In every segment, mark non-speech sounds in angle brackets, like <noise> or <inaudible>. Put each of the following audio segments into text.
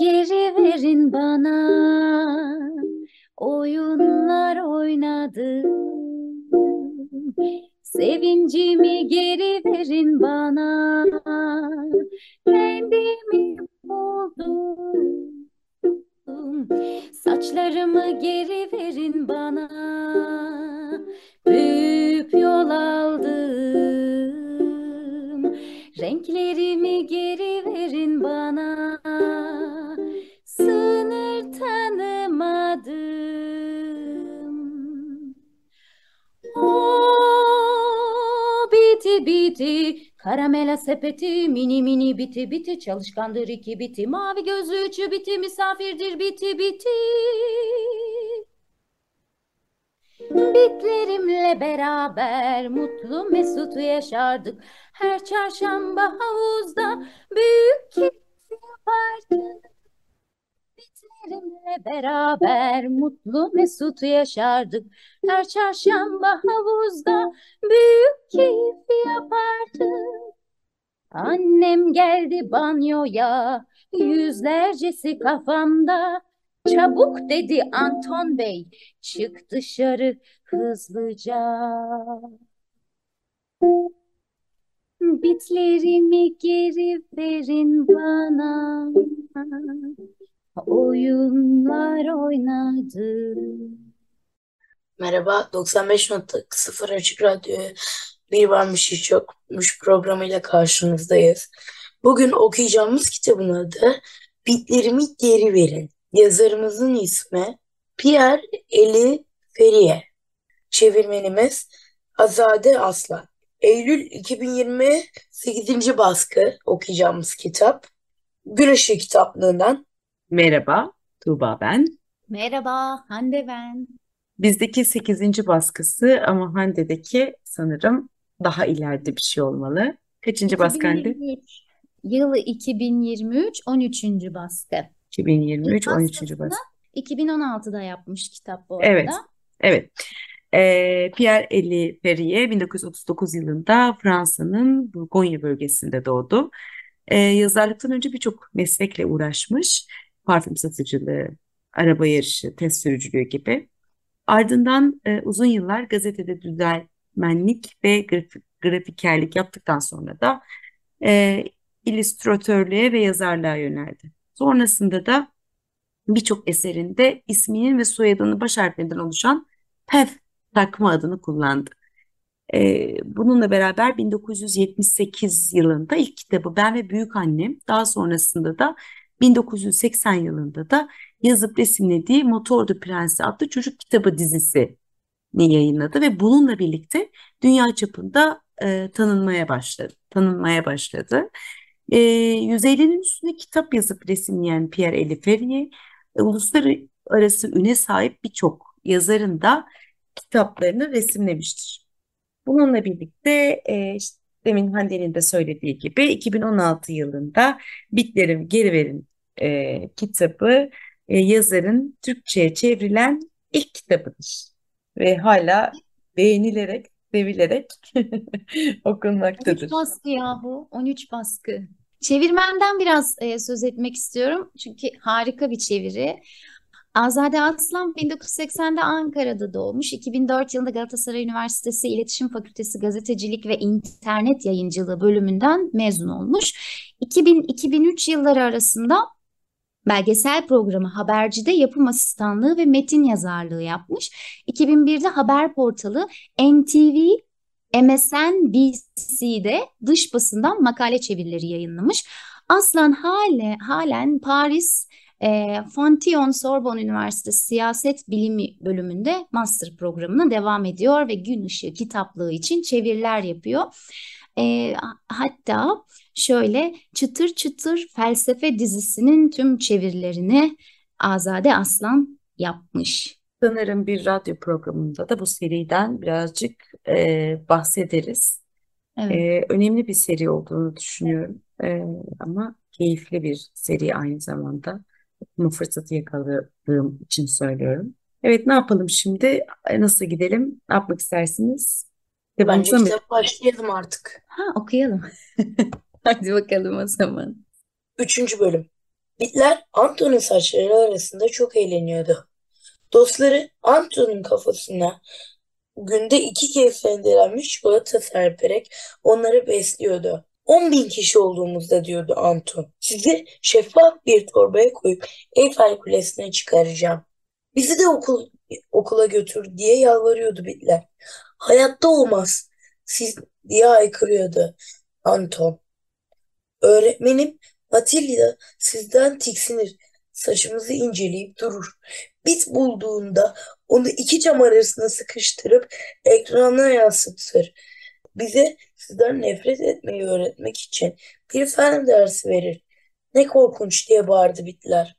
Geri verin bana. Oyunlar oynadım. Sevincimi geri verin bana. Kendimi buldum. Saçlarımı geri verin bana. Büyük yol aldım. Renklerimi geri verin bana Karamela sepeti mini mini biti biti Çalışkandır iki biti Mavi gözlü üçü biti Misafirdir biti biti Bitlerimle beraber mutlu mesut yaşardık. Her çarşamba havuzda büyük keyif yapardık. Bitlerimle beraber mutlu mesut yaşardık. Her çarşamba havuzda büyük keyif yapardık. Annem geldi banyoya, yüzlercesi kafamda. Çabuk dedi Anton Bey, çık dışarı hızlıca. Bitlerimi geri verin bana. Oyunlar oynadım. Merhaba, 95.0 Açık Radyo Bir Varmış Hiç Yokmuş programıyla karşınızdayız. Bugün okuyacağımız kitabın adı Bitlerimi Geri Verin. Yazarımızın ismi Pierre Eli Feriye. Çevirmenimiz Azade Aslan. Eylül 2020 8. baskı okuyacağımız kitap. Güneşli kitaplığından. Merhaba, Tuğba ben. Merhaba, Hande ben. Bizdeki 8. baskısı ama Hande'deki sanırım daha ileride bir şey olmalı. Kaçıncı baskı Hande? 2023. Yılı 2023, 13. baskı. 2023, İlk 13. baskısını baskı. 2016'da yapmış kitap bu Evet, arada. evet. Ee, Pierre Eli Feriye 1939 yılında Fransa'nın Bourgogne bölgesinde doğdu. Ee, yazarlıktan önce birçok meslekle uğraşmış. Parfüm satıcılığı, araba yarışı, test sürücülüğü gibi. Ardından e, uzun yıllar gazetede düzenmenlik ve grafik, grafikerlik yaptıktan sonra da e, illüstratörlüğe ve yazarlığa yöneldi. Sonrasında da birçok eserinde isminin ve soyadının baş harflerinden oluşan PEV takma adını kullandı. Ee, bununla beraber 1978 yılında ilk kitabı Ben ve Büyük Annem, daha sonrasında da 1980 yılında da yazıp resimlediği Motordu Prensi adlı çocuk kitabı dizisini yayınladı ve bununla birlikte dünya çapında e, tanınmaya başladı. Tanınmaya başladı. E, 150'nin üstünde kitap yazıp resimleyen Pierre Eli Feriye, e, uluslararası üne sahip birçok yazarın da kitaplarını resimlemiştir. Bununla birlikte e, işte demin Hande'nin de söylediği gibi 2016 yılında Bitlerim Geri Verin e, kitabı e, yazarın Türkçe'ye çevrilen ilk kitabıdır. Ve hala beğenilerek, sevilerek 13 <laughs> okunmaktadır. baskı yahu, 13 baskı. Çevirmenden biraz e, söz etmek istiyorum. Çünkü harika bir çeviri. Azade Aslan 1980'de Ankara'da doğmuş. 2004 yılında Galatasaray Üniversitesi İletişim Fakültesi Gazetecilik ve İnternet Yayıncılığı bölümünden mezun olmuş. 2000-2003 yılları arasında belgesel programı Haberci'de yapım asistanlığı ve metin yazarlığı yapmış. 2001'de haber portalı NTV MSNBC'de dış basından makale çevirileri yayınlamış. Aslan hale, halen Paris e, Fontillon Sorbonne Üniversitesi Siyaset Bilimi bölümünde master programına devam ediyor ve Gün Işığı kitaplığı için çeviriler yapıyor. E, hatta şöyle çıtır çıtır felsefe dizisinin tüm çevirilerini Azade Aslan yapmış. Sanırım bir radyo programında da bu seriden birazcık e, bahsederiz. Evet. E, önemli bir seri olduğunu düşünüyorum. E, ama keyifli bir seri aynı zamanda. Bu fırsatı yakaladığım için söylüyorum. Evet ne yapalım şimdi? Nasıl gidelim? Ne yapmak istersiniz? Bence mı? kitap başlayalım artık. Ha okuyalım. <laughs> Hadi bakalım o zaman. Üçüncü bölüm. Bitler Anton'un saçları arasında çok eğleniyordu. Dostları Anton'un kafasına günde iki kez rendelenmiş çikolata serperek onları besliyordu. 10 bin kişi olduğumuzda diyordu Anton. Sizi şeffaf bir torbaya koyup Eyfel Kulesi'ne çıkaracağım. Bizi de okul, okula götür diye yalvarıyordu Bitler. Hayatta olmaz. Siz diye haykırıyordu Anton. Öğretmenim Matilda sizden tiksinir. Saçımızı inceleyip durur. Bit bulduğunda onu iki cam arasına sıkıştırıp ekrana yansıtır. Bize sizden nefret etmeyi öğretmek için bir fen dersi verir. Ne korkunç diye bağırdı bitler.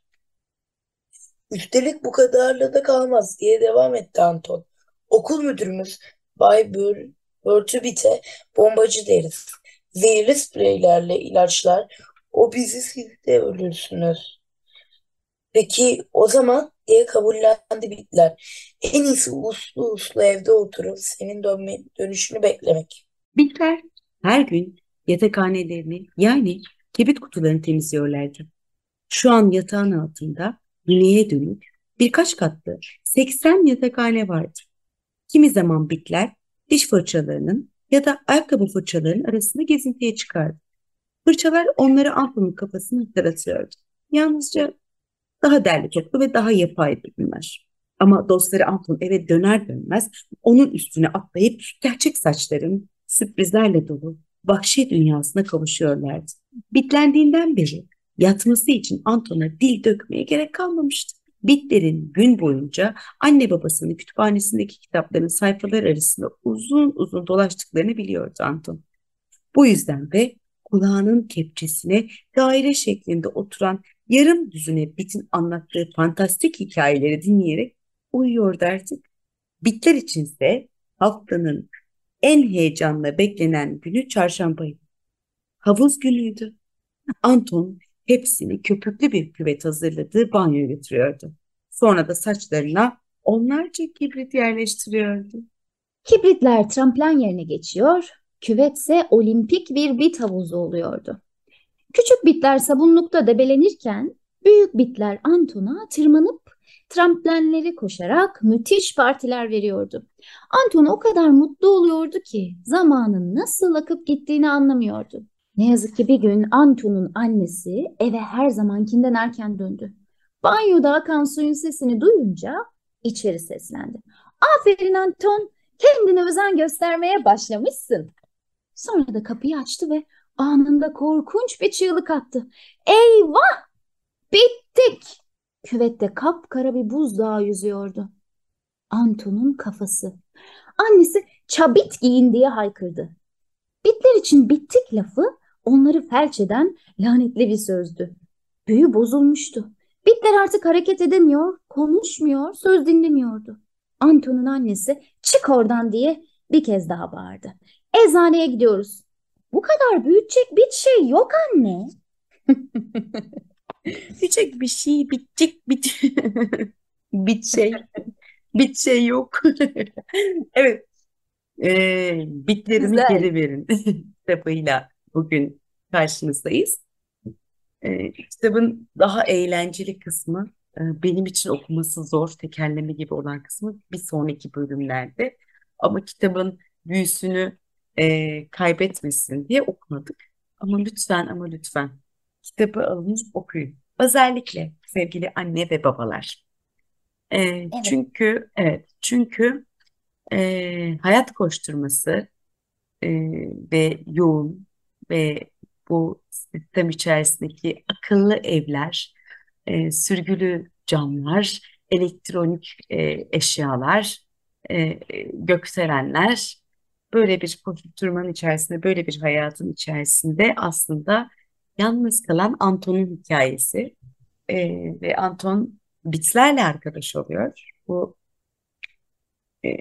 Üstelik bu kadarla da kalmaz diye devam etti Anton. Okul müdürümüz Bay Bör Börtübit'e bombacı deriz. Zehirli spreylerle ilaçlar o bizi siz de ölürsünüz. Peki o zaman diye kabullendi bitler. En iyisi uslu uslu evde oturup senin dönme, dönüşünü beklemek. Bitler her gün yatakhanelerini yani kibrit kutularını temizliyorlardı. Şu an yatağın altında güneye dönük birkaç katlı 80 yatakhane vardı. Kimi zaman bitler diş fırçalarının ya da ayakkabı fırçalarının arasında gezintiye çıkardı. Fırçalar onları Anton'un kafasını hatırlatıyordu. Yalnızca daha derli toplu ve daha yapaydı bunlar. Ama dostları Anton eve döner dönmez onun üstüne atlayıp gerçek saçların sürprizlerle dolu vahşi dünyasına kavuşuyorlardı. Bitlendiğinden beri yatması için Anton'a dil dökmeye gerek kalmamıştı. Bitlerin gün boyunca anne babasının kütüphanesindeki kitapların sayfalar arasında uzun uzun dolaştıklarını biliyordu Anton. Bu yüzden de kulağının kepçesine daire şeklinde oturan yarım düzine Bit'in anlattığı fantastik hikayeleri dinleyerek uyuyordu artık. Bitler içinse haftanın en heyecanla beklenen günü çarşambaydı. Havuz günüydü. Anton hepsini köpüklü bir küvet hazırladığı banyoya götürüyordu. Sonra da saçlarına onlarca kibrit yerleştiriyordu. Kibritler tramplen yerine geçiyor, küvetse olimpik bir bit havuzu oluyordu. Küçük bitler sabunlukta debelenirken büyük bitler Anton'a tırmanıp tramplenleri koşarak müthiş partiler veriyordu. Anton o kadar mutlu oluyordu ki zamanın nasıl akıp gittiğini anlamıyordu. Ne yazık ki bir gün Anton'un annesi eve her zamankinden erken döndü. Banyoda akan suyun sesini duyunca içeri seslendi. Aferin Anton, kendine özen göstermeye başlamışsın. Sonra da kapıyı açtı ve anında korkunç bir çığlık attı. Eyvah! Bittik! Küvette kapkara bir buzdağı yüzüyordu. Anton'un kafası. Annesi çabit giyin diye haykırdı. Bitler için bittik lafı onları felç eden lanetli bir sözdü. Büyü bozulmuştu. Bitler artık hareket edemiyor, konuşmuyor, söz dinlemiyordu. Anton'un annesi çık oradan diye bir kez daha bağırdı. Eczaneye gidiyoruz. Bu kadar büyütecek bir şey yok anne. <laughs> Bitecek bir şey, bitecek bit <laughs> bit şey, bit şey yok. <laughs> evet, ee, bitlerimi Güzel. geri verin <laughs> kitabıyla bugün karşınızdayız. Ee, kitabın daha eğlenceli kısmı, e, benim için okuması zor, tekerleme gibi olan kısmı bir sonraki bölümlerde. Ama kitabın büyüsünü e, kaybetmesin diye okumadık. Ama lütfen ama lütfen kitabı alın okuyun. Özellikle sevgili anne ve babalar. E, Çünkü evet çünkü e, hayat koşturması e, ve yoğun ve bu sistem içerisindeki akıllı evler, e, sürgülü camlar, elektronik e, eşyalar, e, gökdelenler böyle bir koşturmanın içerisinde, böyle bir hayatın içerisinde aslında yalnız kalan Anton'un hikayesi. Ee, ve Anton Bitlerle arkadaş oluyor. Bu e,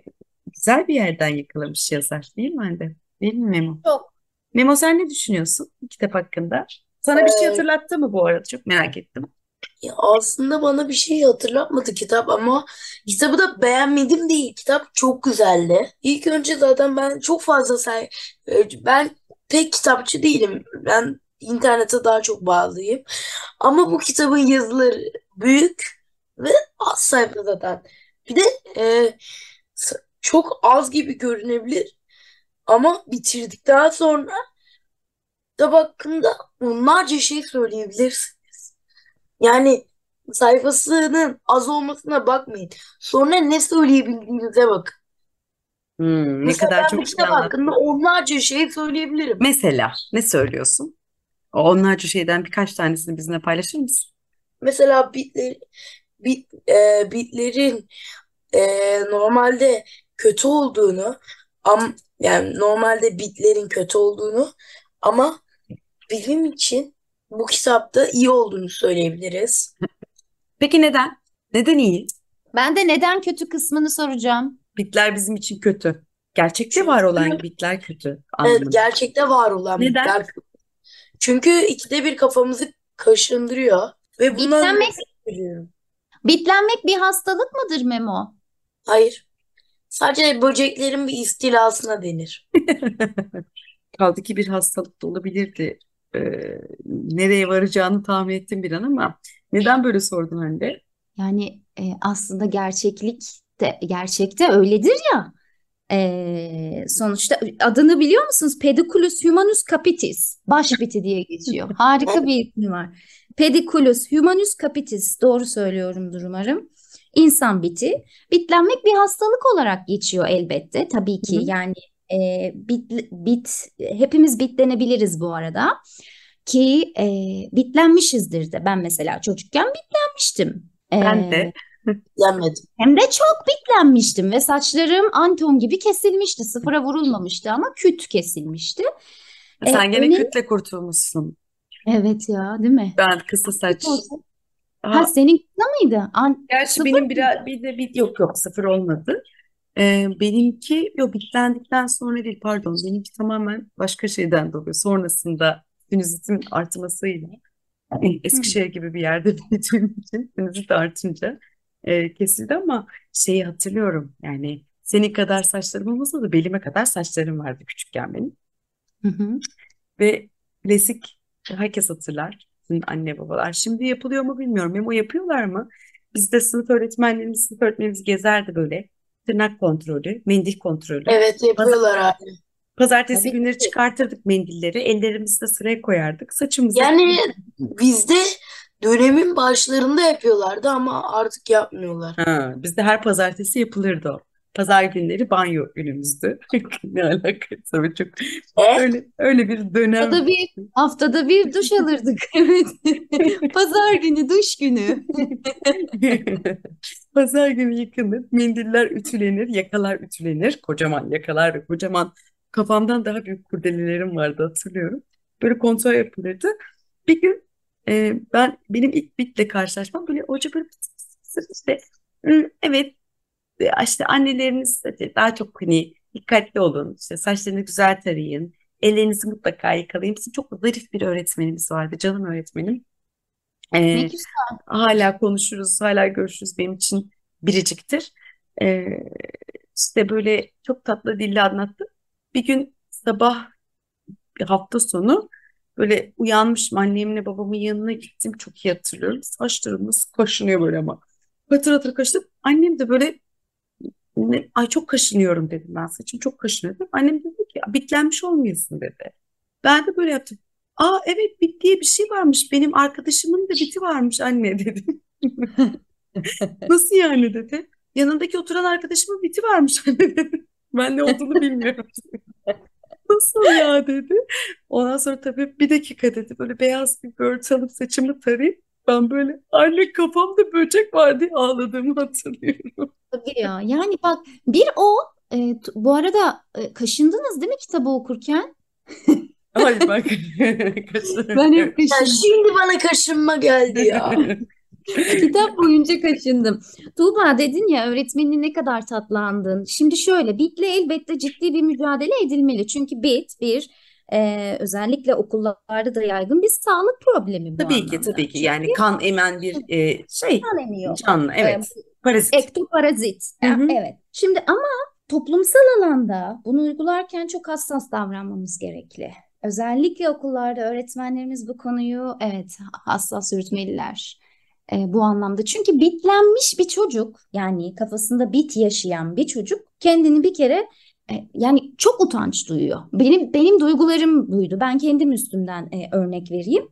güzel bir yerden yakalamış yazar değil mi Hande? Değil mi Memo? Çok. Memo sen ne düşünüyorsun bu kitap hakkında? Sana bir şey Ee, hatırlattı mı bu arada? Çok merak ettim. Ya aslında bana bir şey hatırlatmadı kitap ama kitabı da beğenmedim değil. Kitap çok güzeldi. İlk önce zaten ben çok fazla say e, ben pek kitapçı değilim. Ben internete daha çok bağlıyım. Ama bu kitabın yazıları büyük ve az sayfa zaten. Bir de e, çok az gibi görünebilir ama bitirdikten sonra kitap hakkında onlarca şey söyleyebilirsiniz. Yani sayfasının az olmasına bakmayın. Sonra ne söyleyebildiğinize bakın. Hmm, ne Mesela kadar çok bir şey hakkında onlarca şey söyleyebilirim. Mesela ne söylüyorsun? O onlarca şeyden birkaç tanesini bizimle paylaşır mısın? Mesela bitler, bit, e, bitlerin e, normalde kötü olduğunu am, yani normalde bitlerin kötü olduğunu ama bizim için bu kitapta iyi olduğunu söyleyebiliriz. Peki neden? Neden iyi? Ben de neden kötü kısmını soracağım. Bitler bizim için kötü. Gerçekte var olan bitler kötü evet, gerçekte var olan Neden? bitler. Çünkü ikide bir kafamızı kaşındırıyor ve bundan Bitlenmek. Bitlenmek bir hastalık mıdır Memo? Hayır. Sadece böceklerin bir istilasına denir. <laughs> Kaldı ki bir hastalık da olabilirdi. Ee, nereye varacağını tahmin ettim bir an ama neden böyle sordun Hande? Yani e, aslında gerçeklik de gerçekte öyledir ya. E, sonuçta adını biliyor musunuz? Pediculus humanus capitis. Baş biti diye geçiyor. Harika bir ismi var. Pediculus humanus capitis. Doğru söylüyorumdur umarım. İnsan biti. Bitlenmek bir hastalık olarak geçiyor elbette. Tabii Hı ki hı. yani e, bit, bit hepimiz bitlenebiliriz bu arada. Ki e, bitlenmişizdir de. Ben mesela çocukken bitlenmiştim. Ben de. E, Yenmedim. hem de çok bitlenmiştim ve saçlarım Anton gibi kesilmişti. Sıfıra vurulmamıştı ama küt kesilmişti. E, Sen gene önemli. kütle kurtulmuşsun. Evet ya, değil mi? Ben kısa saç. Ha Aa, senin kısa mıydı? An gerçi sıfır benim mıydı? biraz bir de bir yok yok sıfır olmadı. Ee, benimki yok bitlendikten sonra değil pardon benimki tamamen başka şeyden dolayı. Sonrasında sinüzitin artmasıyla yani Hı. Eskişehir gibi bir yerde <laughs> büyüdüğüm için sinüzit artınca e, kesildi ama şeyi hatırlıyorum yani senin kadar saçlarım olmasa da belime kadar saçlarım vardı küçükken benim. Hı hı. Ve klasik herkes hatırlar. Bizim anne babalar. Şimdi yapılıyor mu bilmiyorum. Memo yapıyorlar mı? Bizde sınıf öğretmenlerimiz, sınıf öğretmenimiz gezerdi böyle. Tırnak kontrolü, mendil kontrolü. Evet yapıyorlar abi. Pazartesi Tabii günleri ki. çıkartırdık mendilleri. Ellerimizi de sıraya koyardık. Saçımızı Yani bizde dönemin başlarında yapıyorlardı ama artık yapmıyorlar. Ha, bizde her pazartesi yapılırdı o. Pazar günleri banyo günümüzdü. Ne alakası tabii çok E? öyle öyle bir dönem. Haftada bir haftada bir duş alırdık. Evet. Pazar günü duş günü. Pazar günü yıkanır, mendiller ütülenir, yakalar ütülenir. Kocaman yakalar ve kocaman kafamdan daha büyük kurdelelerim vardı hatırlıyorum. Böyle kontrol yapılırdı. Bir gün e, ben benim ilk bitle karşılaşmam böyle hoca böyle işte "Hı, evet e, işte anneleriniz de daha çok hani dikkatli olun işte saçlarını güzel tarayın ellerinizi mutlaka yıkayın. Bizim çok zarif bir öğretmenimiz vardı canım öğretmenim. Ne E, güzel. hala konuşuruz hala görüşürüz benim için biriciktir. E, işte böyle çok tatlı dille anlattı. Bir gün sabah hafta sonu böyle uyanmışım annemle babamın yanına gittim çok iyi hatırlıyorum. Saçlarım nasıl kaşınıyor böyle ama. Patır patır kaşıdım. Annem de böyle ne- ay çok kaşınıyorum dedim ben saçım çok kaşınıyor. Annem dedi ki bitlenmiş olmayasın dedi. Ben de böyle yaptım. Aa evet bit diye bir şey varmış. Benim arkadaşımın da biti varmış anne <laughs> dedim. Nasıl yani dedi. Yanındaki oturan arkadaşımın biti varmış anne <laughs> dedi. Ben ne olduğunu bilmiyorum. <laughs> Nasıl ya dedi. Ondan sonra tabii bir dakika dedi. Böyle beyaz bir örtü alıp saçımı tarayıp ben böyle anne kafamda böcek var diye ağladığımı hatırlıyorum. Tabii ya. Yani bak bir o E, bu arada e, kaşındınız değil mi kitabı okurken? <laughs> Ay bak. <laughs> Ben hep kaşındım. şimdi bana kaşınma geldi ya. <laughs> Kitap boyunca kaşındım. Tuğba dedin ya öğretmenini ne kadar tatlandın. Şimdi şöyle BIT'le elbette ciddi bir mücadele edilmeli. Çünkü BIT bir e, özellikle okullarda da yaygın bir sağlık problemi bu Tabii ki anlamda. tabii ki Çünkü yani kan emen bir e, şey kan emiyor. canlı evet parazit. Ektoparazit. Hı. Evet. Şimdi ama toplumsal alanda bunu uygularken çok hassas davranmamız gerekli. Özellikle okullarda öğretmenlerimiz bu konuyu evet hassas yürütmeliler. E, bu anlamda. Çünkü bitlenmiş bir çocuk yani kafasında bit yaşayan bir çocuk kendini bir kere e, yani çok utanç duyuyor. Benim benim duygularım buydu. Ben kendim üstümden e, örnek vereyim.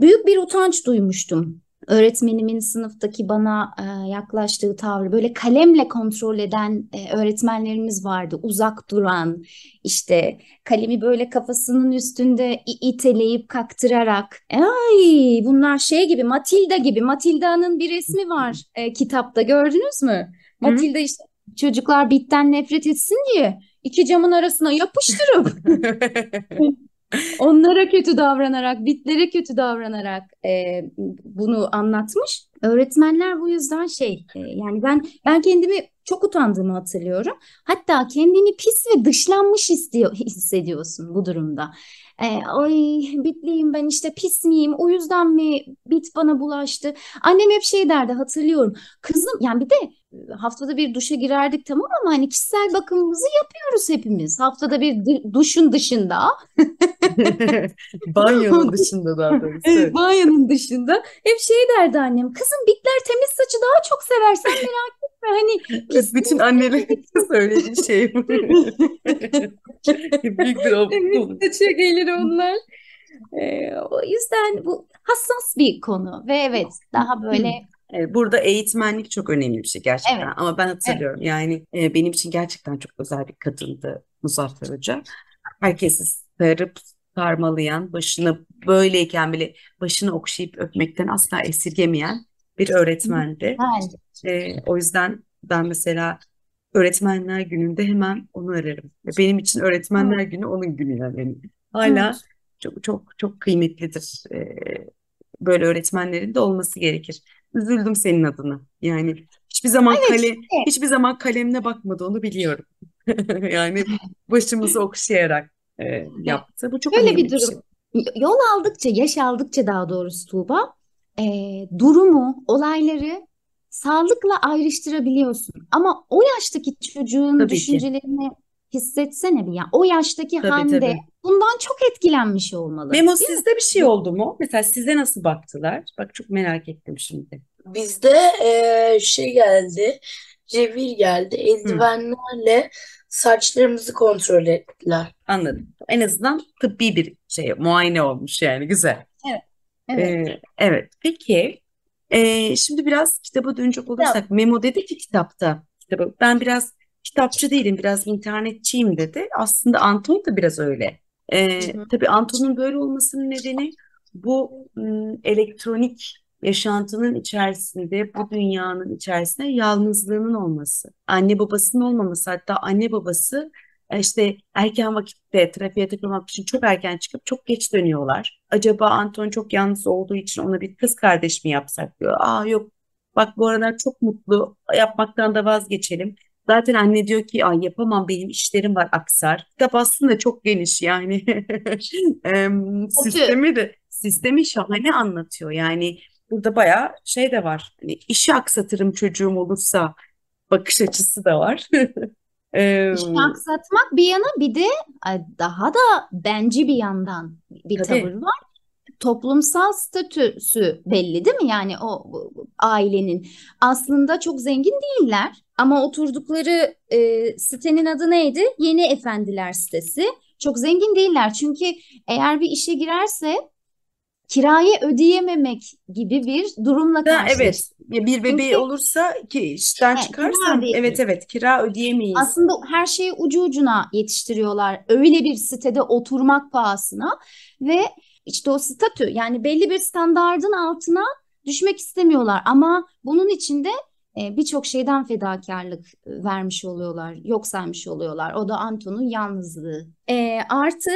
Büyük bir utanç duymuştum. Öğretmenimin sınıftaki bana e, yaklaştığı tavrı böyle kalemle kontrol eden e, öğretmenlerimiz vardı. Uzak duran, işte kalemi böyle kafasının üstünde iteleyip kaktırarak. Ay bunlar şey gibi Matilda gibi. Matilda'nın bir resmi var e, kitapta gördünüz mü? Matilda işte çocuklar bitten nefret etsin diye iki camın arasına yapıştırıp <laughs> onlara kötü davranarak, bitlere kötü davranarak e, bunu anlatmış. Öğretmenler bu yüzden şey e, yani ben ben kendimi çok utandığımı hatırlıyorum. Hatta kendini pis ve dışlanmış istiyor, hissediyorsun bu durumda. E, ay bitliyim ben işte pis miyim o yüzden mi bit bana bulaştı. Annem hep şey derdi hatırlıyorum. Kızım yani bir de haftada bir duşa girerdik tamam ama hani kişisel bakımımızı yapıyoruz hepimiz. Haftada bir du- duşun dışında. <laughs> Banyonun dışında daha doğrusu. Evet, banyonun dışında hep şey derdi annem. Kızım bitler temiz saçı daha çok sever sen merak etme. Hani <laughs> Evet, bütün annelerin <laughs> söylediği şey bu. Büyük bir temiz saça gelir onlar. Ee, o yüzden bu hassas bir konu ve evet daha böyle Evet, burada eğitmenlik çok önemli bir şey gerçekten. Evet. Ama ben hatırlıyorum yani e, benim için gerçekten çok özel bir kadındı Muzaffer Hoca. Herkesi sarıp sarmalayan, başını böyleyken bile başını okşayıp öpmekten asla esirgemeyen bir öğretmendi. güzel. E, o yüzden ben mesela Öğretmenler Günü'nde hemen onu ararım. Benim için Öğretmenler Günü onun günü yani. Hala Evet. çok çok çok kıymetlidir. E, böyle öğretmenlerin de olması gerekir. Üzüldüm senin adına. Yani hiçbir zaman Evet, kalem işte. hiçbir zaman kalemine bakmadı onu biliyorum. <laughs> Yani başımızı okşayarak e, yaptı. Bu çok Böyle önemli bir bir durum. şey. Yol aldıkça, yaş aldıkça daha doğrusu Tuğba, e, durumu, olayları sağlıkla ayrıştırabiliyorsun. Ama o yaştaki çocuğun Tabii ki. düşüncelerini hissetsene bir ya. O yaştaki Tabii Hande tabii. Bundan çok etkilenmiş olmalı. Memo Değil mi? sizde bir şey oldu mu? Mesela size nasıl baktılar? Bak çok merak ettim şimdi. Bizde eee, şey geldi, revir geldi. Eldivenlerle saçlarımızı kontrol ettiler. Anladım. En azından tıbbi bir şey, muayene olmuş yani güzel. Evet. Ee, evet. Peki, ee, şimdi biraz kitaba dönecek olursak, Memo dedi ki kitapta, kitabı, ben biraz kitapçı değilim, biraz internetçiyim dedi. Aslında Anton da biraz öyle. Hı hı. tabii Anton'un böyle olmasının nedeni bu elektronik yaşantının içerisinde, bu dünyanın içerisinde yalnızlığının olması. Anne babasının olmaması, hatta anne babası e, işte erken vakitte trafiğe takılmak için çok erken çıkıp çok geç dönüyorlar. Acaba Anton çok yalnız olduğu için ona bir kız kardeş mi yapsak diyor. Aa yok bak bu aralar çok mutlu yapmaktan da vazgeçelim. Zaten anne diyor ki ay yapamam benim işlerim var aksar. Kitap aslında çok geniş yani <laughs> Em, sistemi de sistemi şahane anlatıyor. Yani burada bayağı şey de var. Hani işi aksatırım çocuğum olursa bakış açısı da var. <laughs> İşi aksatmak bir yana bir de daha da benci bir yandan bir Tabii. tavır var. Toplumsal statüsü belli değil mi? Yani o ailenin aslında çok zengin değiller ama oturdukları e, sitenin adı neydi? Yeni Efendiler sitesi. Çok zengin değiller çünkü eğer bir işe girerse kirayı ödeyememek gibi bir durumla karşılaşıyor. evet. Bir bebeği Çünkü- olursa ki işten He, çıkarsa kira ödeyemeyiz. evet evet kira ödeyemeyiz. Aslında her şeyi ucu ucuna yetiştiriyorlar. Öyle bir sitede oturmak pahasına ve işte o statü yani belli bir standardın altına düşmek istemiyorlar. Ama bunun için de e, birçok şeyden fedakarlık e, vermiş oluyorlar, yok saymış oluyorlar. O da Anton'un yalnızlığı. E, artı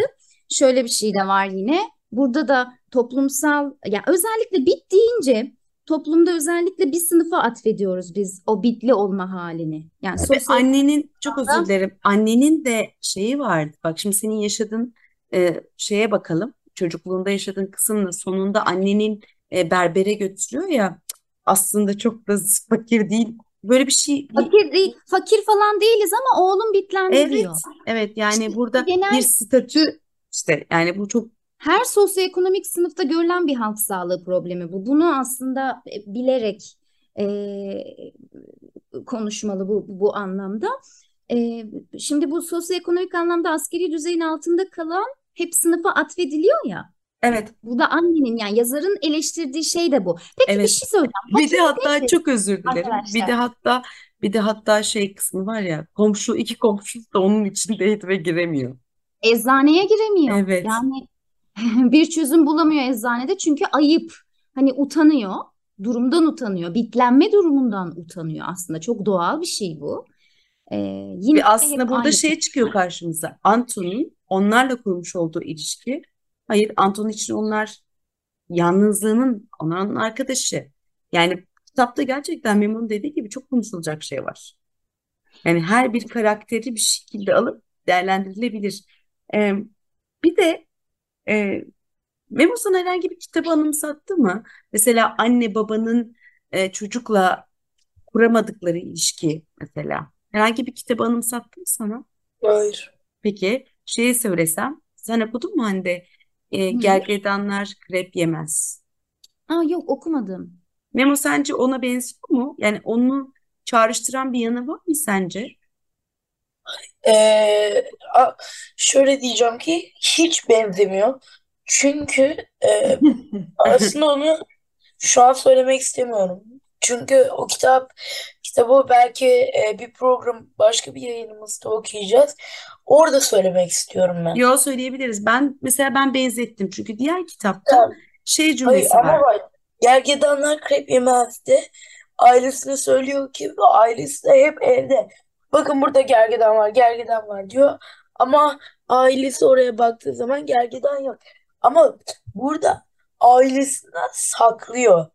şöyle bir şey de var yine. Burada da toplumsal, yani özellikle bit deyince toplumda özellikle bir sınıfa atfediyoruz biz o bitli olma halini. Yani sosyal annenin çok özür dilerim. Annenin de şeyi vardı. Bak şimdi senin yaşadığın e, şeye bakalım. Çocukluğunda yaşadığın kısımla sonunda annenin e, berbere götürüyor ya. Aslında çok da fakir değil. Böyle bir şey fakir değil, fakir falan değiliz ama oğlum bitlendi Evet, diyor. evet yani İşte burada genel- bir statü işte yani bu çok Her sosyoekonomik sınıfta görülen bir halk sağlığı problemi bu. Bunu aslında e, bilerek e, konuşmalı bu bu anlamda. E, şimdi bu sosyoekonomik anlamda askeri düzeyin altında kalan hep sınıfa atfediliyor ya. Evet Bu da annenin yani yazarın eleştirdiği şey de bu. Peki bir Evet. şey söyleyeceğim. bir de Fakir hatta nedir çok özür dilerim. Bir de arkadaşlar? hatta bir de hatta şey kısmı var ya komşu iki komşu da onun içindeydi ve giremiyor. Eczaneye giremiyor. Evet. Yani <laughs> bir çözüm bulamıyor eczanede çünkü ayıp. Hani utanıyor. Durumdan utanıyor. Bitlenme durumundan utanıyor aslında. Çok doğal bir şey bu. Ee, yine Ve aslında hep burada aynı şey çıkıyor karşımıza. Anton'un onlarla kurmuş olduğu ilişki. Hayır, Anton için onlar yalnızlığının onların arkadaşı. Yani kitapta gerçekten Memo'nun dediği gibi çok konuşulacak şey var. Yani her bir karakteri bir şekilde alıp değerlendirilebilir. Ee, bir de e, Memo sana herhangi bir kitabı anımsattı mı? Mesela anne babanın e, çocukla kuramadıkları ilişki mesela. Herhangi bir kitabı anımsattı mı sana? Hayır. Peki şeyi söylesem sen okudun mu Hande? E, Hı. gergedanlar krep yemez. Aa, yok okumadım. Memo sence ona benziyor mu? Yani onu çağrıştıran bir yanı var mı sence? Ee, a- şöyle diyeceğim ki hiç benzemiyor. Çünkü e, <laughs> aslında onu şu an söylemek istemiyorum. Çünkü o kitap kitabı belki e, bir program başka bir yayınımızda okuyacağız. Orada söylemek istiyorum ben. Yo söyleyebiliriz. Ben mesela ben benzettim çünkü diğer kitapta Tamam. şey Hayır cümlesi ama var. gergedanlar krep yemezdi. Ailesine söylüyor ki ailesi de hep evde. Bakın burada gergedan var, gergedan var diyor. Ama ailesi oraya baktığı zaman gergedan yok. Ama burada ailesinden saklıyor.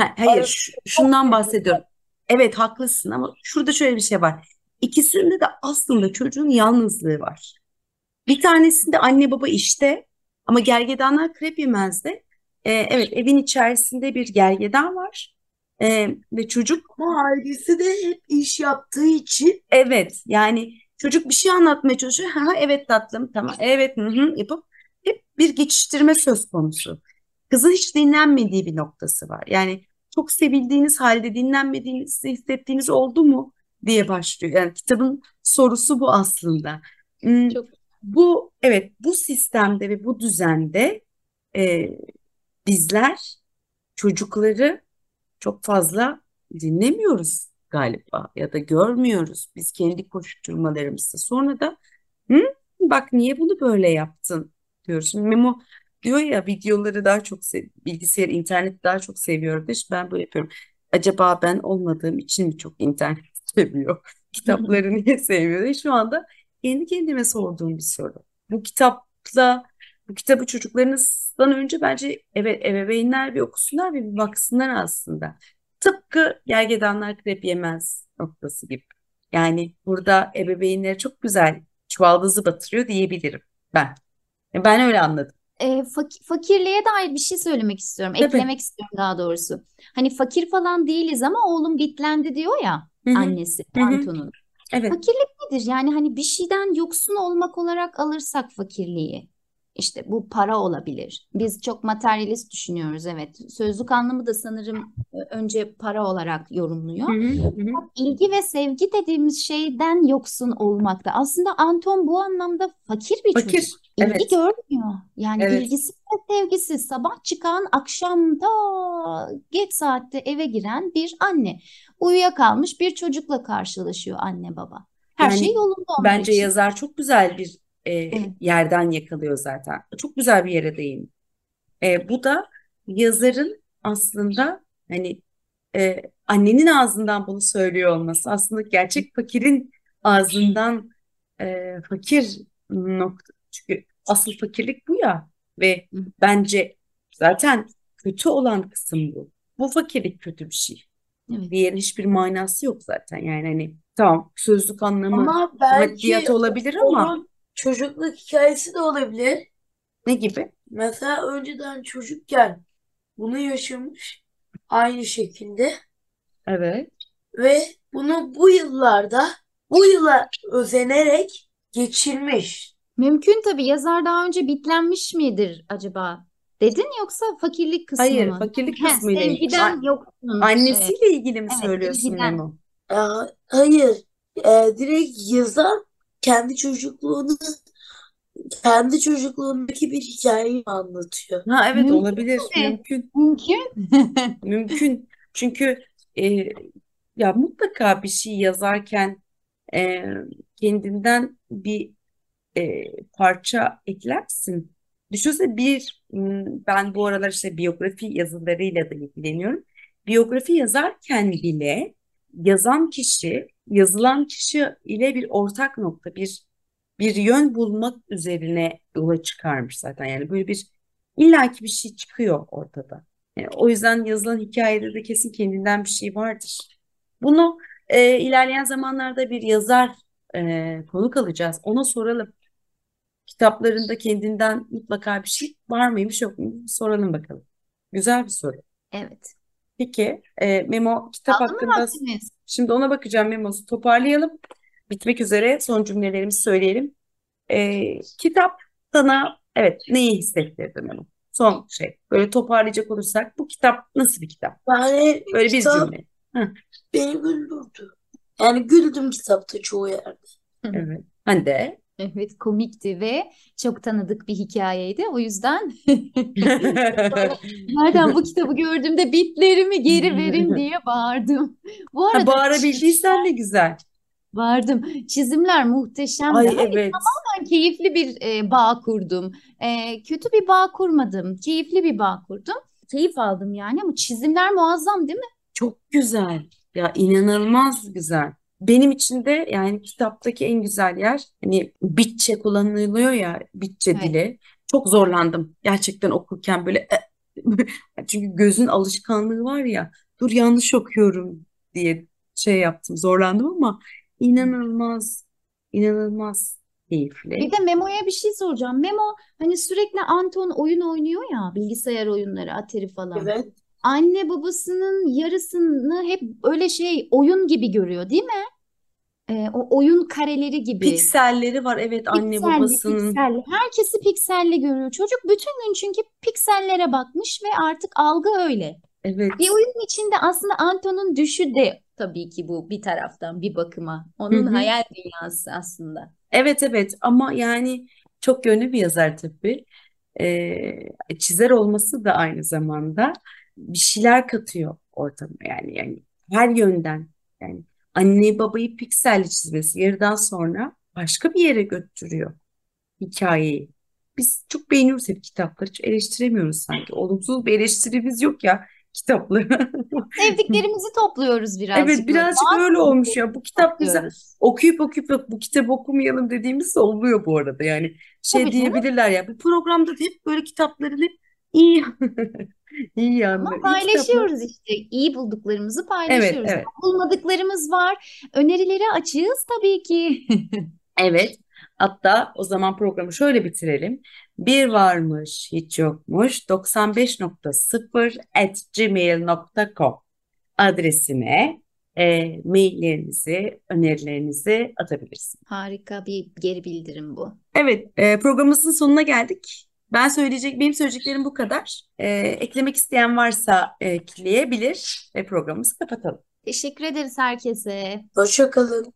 Ha, hayır, çok şundan bahsediyorum. Evet haklısın ama şurada şöyle bir şey var. İkisinde de aslında çocuğun yalnızlığı var. Bir tanesinde anne baba işte ama gergedanlar krep yemezdi. Ee, evet evin içerisinde bir gergedan var. Ee, ve çocuk Ama ailesi de hep iş yaptığı için evet yani çocuk bir şey anlatmaya çalışıyor. Ha evet tatlım tamam evet hı hı yapıp hep bir geçiştirme söz konusu. Kızın hiç dinlenmediği bir noktası var. Yani çok sevildiğiniz halde dinlenmediğinizi hissettiğiniz oldu mu diye başlıyor. Yani kitabın sorusu bu aslında. Hmm, Çok Bu evet bu sistemde ve bu düzende e, bizler çocukları çok fazla dinlemiyoruz galiba ya da görmüyoruz biz kendi koşturmalarımızda. Sonra da Hı, bak niye bunu böyle yaptın diyoruz. Şimdi Memo diyor ya videoları daha çok bilgisayar, internet daha çok seviyorum. İşte ben böyle yapıyorum. Acaba ben olmadığım için mi çok internet <laughs> seviyor? Kitapları niye sevmiyor? Şu anda kendi kendime sorduğum bir soru. Bu kitapla bu kitabı çocuklarınızdan önce bence ebe, ebeveynler bir okusunlar bir baksınlar aslında. Tıpkı gergedanlar krep yemez noktası gibi. Yani burada ebeveynler çok güzel çuvaldızı batırıyor diyebilirim ben. Ben öyle anladım. E, fak- fakirliğe dair bir şey söylemek istiyorum. Tabii. Eklemek istiyorum daha doğrusu. Hani fakir falan değiliz ama oğlum bitlendi diyor ya Hı hı, annesi. Anton'un. Evet. Fakirlik nedir? Yani hani bir şeyden yoksun olmak olarak alırsak fakirliği. İşte bu para olabilir. Biz çok materyalist düşünüyoruz evet. Sözlük anlamı da sanırım e, önce para olarak yorumluyor. Hı hı, hı hı. İlgi ve sevgi dediğimiz şeyden yoksun olmakta. Aslında Anton bu anlamda fakir bir Fakir, çocuk. İlgi evet. görmüyor. Yani Evet. ilgisiz ve sevgisiz. Sabah çıkan, akşamda geç saatte eve giren bir anne. Uyuyakalmış bir çocukla karşılaşıyor anne baba. Her şey Yani yolunda onun bence için. yazar çok güzel bir e, Evet. yerden yakalıyor zaten. Çok güzel bir yere değin. E, bu da yazarın aslında hani e, annenin ağzından bunu söylüyor olması aslında gerçek fakirin ağzından e, fakir nokta çünkü asıl fakirlik bu ya ve bence zaten kötü olan kısım bu. Bu fakirlik kötü bir şey. Evet. Diğerinin hiçbir manası yok zaten. Yani hani tamam sözlük anlamı Ama maddiyat olabilir ama çocukluk hikayesi de olabilir. ne gibi? Mesela önceden çocukken bunu yaşamış aynı şekilde Evet. ve bunu bu yıllarda bu yıla özenerek geçirmiş. Mümkün tabii yazar daha önce bitlenmiş midir acaba? Dedin yoksa fakirlik kısmı Hayır, mı? fakirlik He, kısmıyla ilgili. sevgiden yoksun. Annesiyle ilgili mi evet, söylüyorsun. Memo? Aa, hayır, Ee, direkt yazar kendi çocukluğunu kendi çocukluğundaki bir hikayeyi anlatıyor. Ha evet Mümkün olabilir, tabii. mümkün, Mümkün. <laughs> mümkün. Çünkü e, ya mutlaka bir şey yazarken e, kendinden bir e, parça eklersin. Düşünsene bir ben bu aralar işte biyografi yazılarıyla da ilgileniyorum. Biyografi yazarken bile yazan kişi, yazılan kişi ile bir ortak nokta, bir bir yön bulmak üzerine yola çıkarmış zaten. Yani böyle bir illaki bir şey çıkıyor ortada. Yani o yüzden yazılan hikayede de kesin kendinden bir şey vardır. Bunu e, ilerleyen zamanlarda bir yazar e, konuk alacağız. Ona soralım. Kitaplarında kendinden mutlaka bir şey var mıymış yok mu? Soralım bakalım. Güzel bir soru. Evet. Peki e, Memo kitap Kaldı mı hakkında şimdi ona bakacağım Memo'su toparlayalım. Bitmek üzere son cümlelerimizi söyleyelim. E, kitap sana evet neyi hissettirdi Memo? Son şey. Böyle toparlayacak olursak bu kitap nasıl bir kitap? Yani Böyle bir kitap cümle. Hı, beni güldürdü. Yani güldüm kitapta çoğu yerde. evet. Hande. Evet, komikti ve çok tanıdık bir hikayeydi. O yüzden <laughs> nereden bu kitabı gördüğümde bitlerimi geri verin <laughs> diye bağırdım. Bu Ha, arada bağırabildiysen ne güzel. bağırdım. Çizimler muhteşemdi. Ay evet. ben keyifli bir e, bağ kurdum. E, kötü bir bağ kurmadım. Keyifli bir bağ kurdum. Keyif aldım yani ama çizimler muazzam değil mi? Çok güzel. Ya inanılmaz güzel. Benim için de yani kitaptaki en güzel yer hani Bitçe kullanılıyor ya Bitçe Evet. dili. Çok zorlandım gerçekten okurken böyle çünkü gözün alışkanlığı var ya dur yanlış okuyorum diye şey yaptım zorlandım ama inanılmaz inanılmaz keyifli. Bir de Memo'ya bir şey soracağım. Memo hani sürekli Anton oyun oynuyor ya bilgisayar oyunları, Atari falan. Evet. Anne babasının yarısını hep öyle şey oyun gibi görüyor değil mi? Ee, o oyun kareleri gibi. Pikselleri var evet anne Pikselli, babasının. pikselli. Herkesi pikselli görüyor. Çocuk bütün gün çünkü piksellere bakmış ve artık algı öyle. Evet. Bir oyunun içinde aslında Anton'un düşü de tabii ki bu bir taraftan bir bakıma. Onun hı. hayal dünyası aslında. Evet evet ama yani çok yönlü bir yazar tabii. Ee, çizer olması da aynı zamanda bir şeyler katıyor ortama yani yani her yönden yani anne babayı pikselli çizmesi yarıdan sonra başka bir yere götürüyor hikayeyi. Biz çok beğeniyoruz hep kitapları hiç eleştiremiyoruz sanki. Olumsuz bir eleştirimiz yok ya kitapları. <laughs> Sevdiklerimizi topluyoruz birazcık Evet birazcık Bazı öyle olmuş ya bu kitap güzel. topluyoruz. Okuyup okuyup yok bu kitabı okumayalım dediğimiz de oluyor bu arada. Yani şey Tabii canım. diyebilirler ya bu programda da hep böyle kitapların hep iyi <laughs> iyi yanları, Ama paylaşıyoruz işte. İyi bulduklarımızı Evet paylaşıyoruz. evet Bulmadıklarımız var. Önerileri açığız tabii ki. <laughs> evet. Hatta o zaman programı şöyle bitirelim. Bir varmış hiç yokmuş 95.0 at gmail.com adresine e, maillerinizi, önerilerinizi atabilirsiniz. Harika bir geri bildirim bu. Evet, e, programımızın sonuna geldik. Ben söyleyecek, benim söyleyeceklerim bu kadar. E, eklemek isteyen varsa ekleyebilir ve programımızı kapatalım. Teşekkür ederiz herkese. Hoşça kalın.